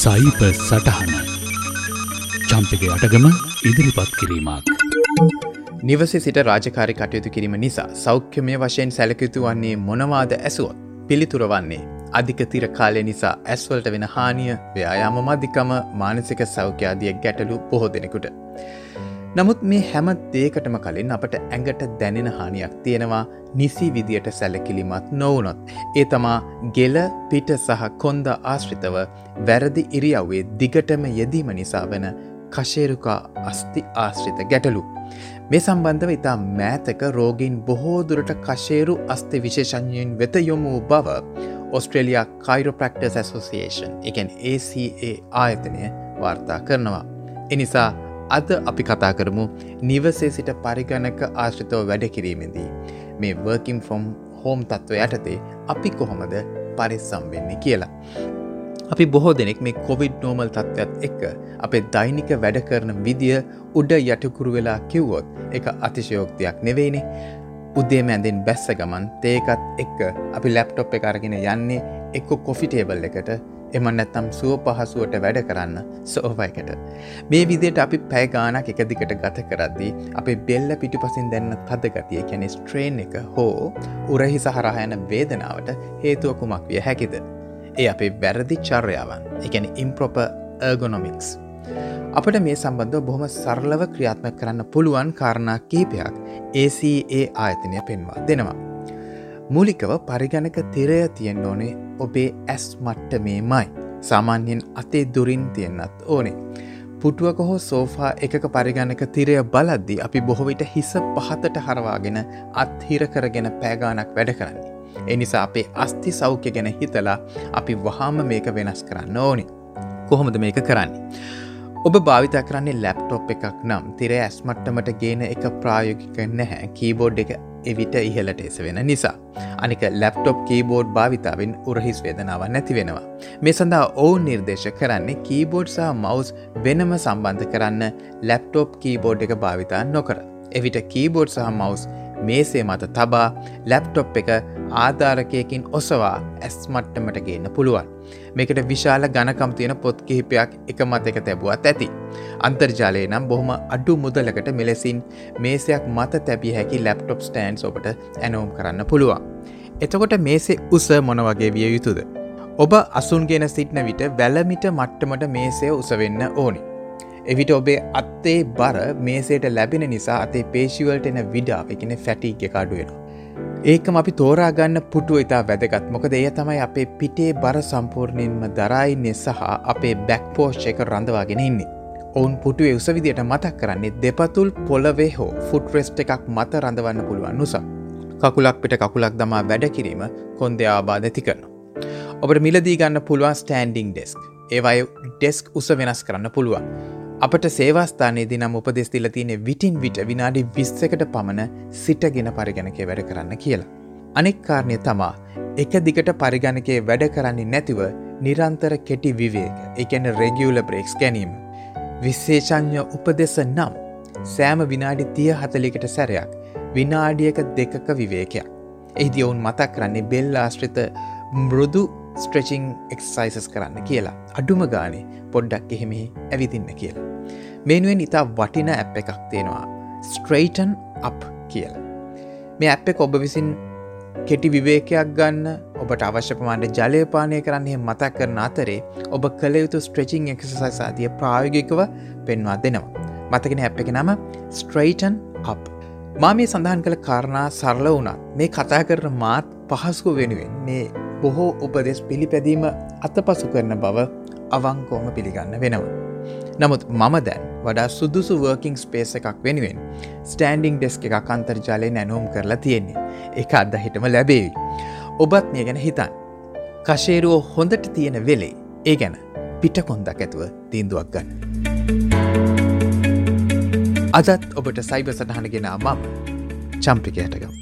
සයිප සටහන චම්පක අටගම ඉදිරිපත් කිරීමක්. නිවසේ සිට රාජකාරි කටයුතු කිරීම නිසා සෞඛ්‍යමය වශයෙන් සැලකයුතු වන්නේ මොනවාද ඇසුවොත් පිළිතුර වන්නේ අධිකතිර කාලය නිසා ඇස්වලට වෙන හානිය ව්‍යයාම මධිකම මානසික සෞඛ්‍යාදිය ගැටලු බොහෝ දෙනෙකුට. නමුත් මේ හැම දේකටම කලින් අපට ඇඟට දැනෙන හානියක් තියෙනවා නිසි විදියට සැලකිලිමත් නොවනොත්. ඒ තමා ගෙල පිට සහ කොන්ද ආශ්‍රිතව වැරදි ඉරියව්වේ දිගටම යෙදීම නිසා වන කශේරුකා අස්ති ආශ්‍රිත ගැටලු. මේ සම්බන්ධව ඉතා මෑතක රෝගීන් බොහෝදුරට කශේරු අස්ති විශේෂඥයෙන් වෙත යොමු බව ඔස්ට්‍රේලයා කයිරෝප්‍රක්ටර්ස් ඇසෝසිේෂන් එකන් ACA ආයතනය වාර්තා කරනවා. එනිසා අද අපි කතා කරමු නිවසේ සිට පරිගණක ආශ්‍රිතව වැඩ කිරීමෙදී. මේ වර්කින් ෆොම් හෝම් තත්ත්ව යටතේ අපි කොහොමද පරිස්සම් වෙන්නේ කියලා. අපි බොහෝ දෙනෙක් මේ කොවිඩ් නෝමල් තත්ත්වත් එක්ක අපේ දෛනික වැඩ කරන විදිිය උඩ යටකුරු වෙලා කිව්වොත් එක අතිශයෝක්තියක් නෙවෙයිනේ උදේම ඇඳෙන් බැස්ස ගමන් තේකත් එක්ක අපි ලැප්ටොප් එක අරගෙන යන්නේ එක්ක කොෆිටේබල් එකට එම නැත්තම් සුව පහසුවට වැඩ කරන්න සෝවයකට. මේ විදියට අපි පැයගානක් එක දිකට ගත කරද්දී අපේ බෙල්ල පිටු පසින් දෙන්න තද ගතිය කැනෙ ස්ට්‍රේන් එක හෝ උරහි සහරහයන වේදනාවට හේතුවකුමක් විය හැකිද. ඒ අපේ වැරදි චර්යාවන් එකැන ඉම්ප්‍රොප ඒගොනොමික්ස්. අපට මේ සම්බන්ධ බොහොම සරලව ක්‍රියාත්ම කරන්න පුළුවන් කාරණා කීපයක් ACA ආයතනය පෙන්වා දෙනවා. මූලිකව පරිගණක තිරය තියෙන් ඕනේ ඔබේ ඇස් මට්ට මේමයි සාමාන්‍යයෙන් අතේ දුරින් තියෙන්න්නත් ඕනේ. පුටුවක හෝ සෝෆා එකක පරිගණක තිරය බලද්දි අපි බොහොවිට හිස පහතට හරවාගෙන අත්හිර කරගෙන පෑගානක් වැඩ කරන්නේ. එනිසා අපේ අස්ති සෞඛ්‍ය ගැන හිතලා අපි වහාම මේක වෙනස් කරන්න ඕනි. කොහොමද මේක කරන්නේ. ඔබ භාවිතා කරන්නේ ලැප්ටොප් එකක් නම් තිර ඇස්මට්ටමට ගේන එක ප්‍රායෝගික නැහැ කීබෝඩ් එක එවිට ඉහලට එස වෙන නිසා. අනික ලැප්ටොප් කීබෝඩ් භාවිතාවෙන් උරහිස් වේදනාව නැති වෙනවා. මේ සඳහා ඔවුන් නිර්දේශ කරන්නේ කීබෝඩ් සහ මවස් වෙනම සම්බන්ධ කරන්න ලැප්ටොප් කීබෝඩ් එක භාවිතා නොකර. එවිට කීබෝඩ් සහ මවස් මේසේ මත තබා ලැප්ටොප් එක ආධාරකයකින් ඔසවා ඇස් මට්ටමට ගන්න පුළුවන්. මේකට විශාල ගණකම් තියෙන පොත් කිහිපයක් එක මත එක තැබුවත් ඇති. අන්තර්ජාලය නම් බොහොම අඩු මුදලකට මෙලෙසින් මේසයක් මත තැබිය හැකි ලැප්ටොප් ස්ටන්ස් ඔබට ඇනෝම් කරන්න පුළුවන්. එතකොට මේසේ උස මොන වගේ විය යුතුද. ඔබ අසුන්ගෙන සිටින විට වැලමිට මට්ටමට මේසය උසවෙන්න ඕනි. එවිට ඔබේ අත්තේ බර මේසේට ලැබෙන නිසා අතේ පේශිවල්ට එන විඩාව එකන ෆැටි එක අඩුවෙන. ඒකම අපි තෝරාගන්න පුටුව ඉතා වැදගත් මොකද එය තමයි අපේ පිටේ බර සම්පූර්ණයෙන්ම දරයින්නේ සහ අපේ බැක් පෝෂ් එක රඳවාගෙන ඉන්නේ. ඔවුන් පුටුවේ උසවිදියට මතක් කරන්නේ දෙපතුල් පොලවේ හෝ ෆුට් රෙස්ට් එකක් මත රඳවන්න පුළුවන් නිසා. කකුලක් පිට කකුලක් දමා වැඩ කිරීම කොන්ද ආබාධ ඇති කරන. ඔබට මිලදී ගන්න පුළුවන් ස්ටන්ඩිං ඩෙස්ක් ඒවයි ඩෙස්ක් උස වෙනස් කරන්න පුළුවන්. අපට සේවාස්ථානයේදී නම් උපදෙස්තිල තියෙන විටින් විට විනාඩි විස්සකට පමණ සිටගෙන පරිගණකය වැඩ කරන්න කියලා. අනෙක් කාරණය තමා එක දිගට පරිගණකේ වැඩ කරන්නේ නැතිව නිරන්තර කෙටි විවේක එකන රෙගියුල බ්‍රේක්ස් ගැනීම. විශේෂඥ උපදෙස නම් සෑම විනාඩි තිය හතලිකට සැරයක් විනාඩියක දෙකක විවේකයක්. එහිදී ඔවුන් මතක් කරන්නේ බෙල් ආශ්‍රිත මෘදු ස්ට්‍රචිං එක්සයිසස් කරන්න කියලා අඩුම ගානේ පොඩ්ඩක් එහෙමෙහි ඇවිදින්න කියලා. මෙනුවෙන් ඉතා වටින ඇප් එකක් තියෙනවා ස්ට්‍රේටන් අප් කියලා. මේ ඇප් එක ඔබ විසින් කෙටි විවේකයක් ගන්න ඔබට අවශ්‍යපමාන්ට ජලයපානය කරන්නේ මතක් කරන අතරේ ඔබ කළ යුතු ස්ට්‍රචිං එක්සසයිසාතිය ප්‍රායෝගිකව පෙන්වා දෙනවා. මතගෙන ඇප් එක නම ස්ට්‍රේටන් අප්. මා මේ සඳහන් කළ කාරණා සරල වුණත් මේ කතා කරන මාත් පහසුව වෙනුවෙන් මේ බොහෝ උපදෙස් පිළිපැදීම අතපසු කරන බව අවංකෝම පිළිගන්න වෙනවා. නමුත් මම දැන් වඩා සුදුසු වර්කින් ස්පේස එකක් වෙනුවෙන් ස්ටන්ඩිං ඩෙස්ක එකක් අන්තර්ජාලය නැනෝම් කරලා තියෙන්නේ එක අද හිටම ලැබේවි. ඔබත් මේ ගැන හිතන්. කශේරුවෝ හොඳට තියෙන වෙලේ ඒ ගැන පිට කොන්දක් ඇතුව තීන්දුවක් ගන්න. අදත් ඔබට සයිබ සටහනගෙන මම චම්පිකයටගම්.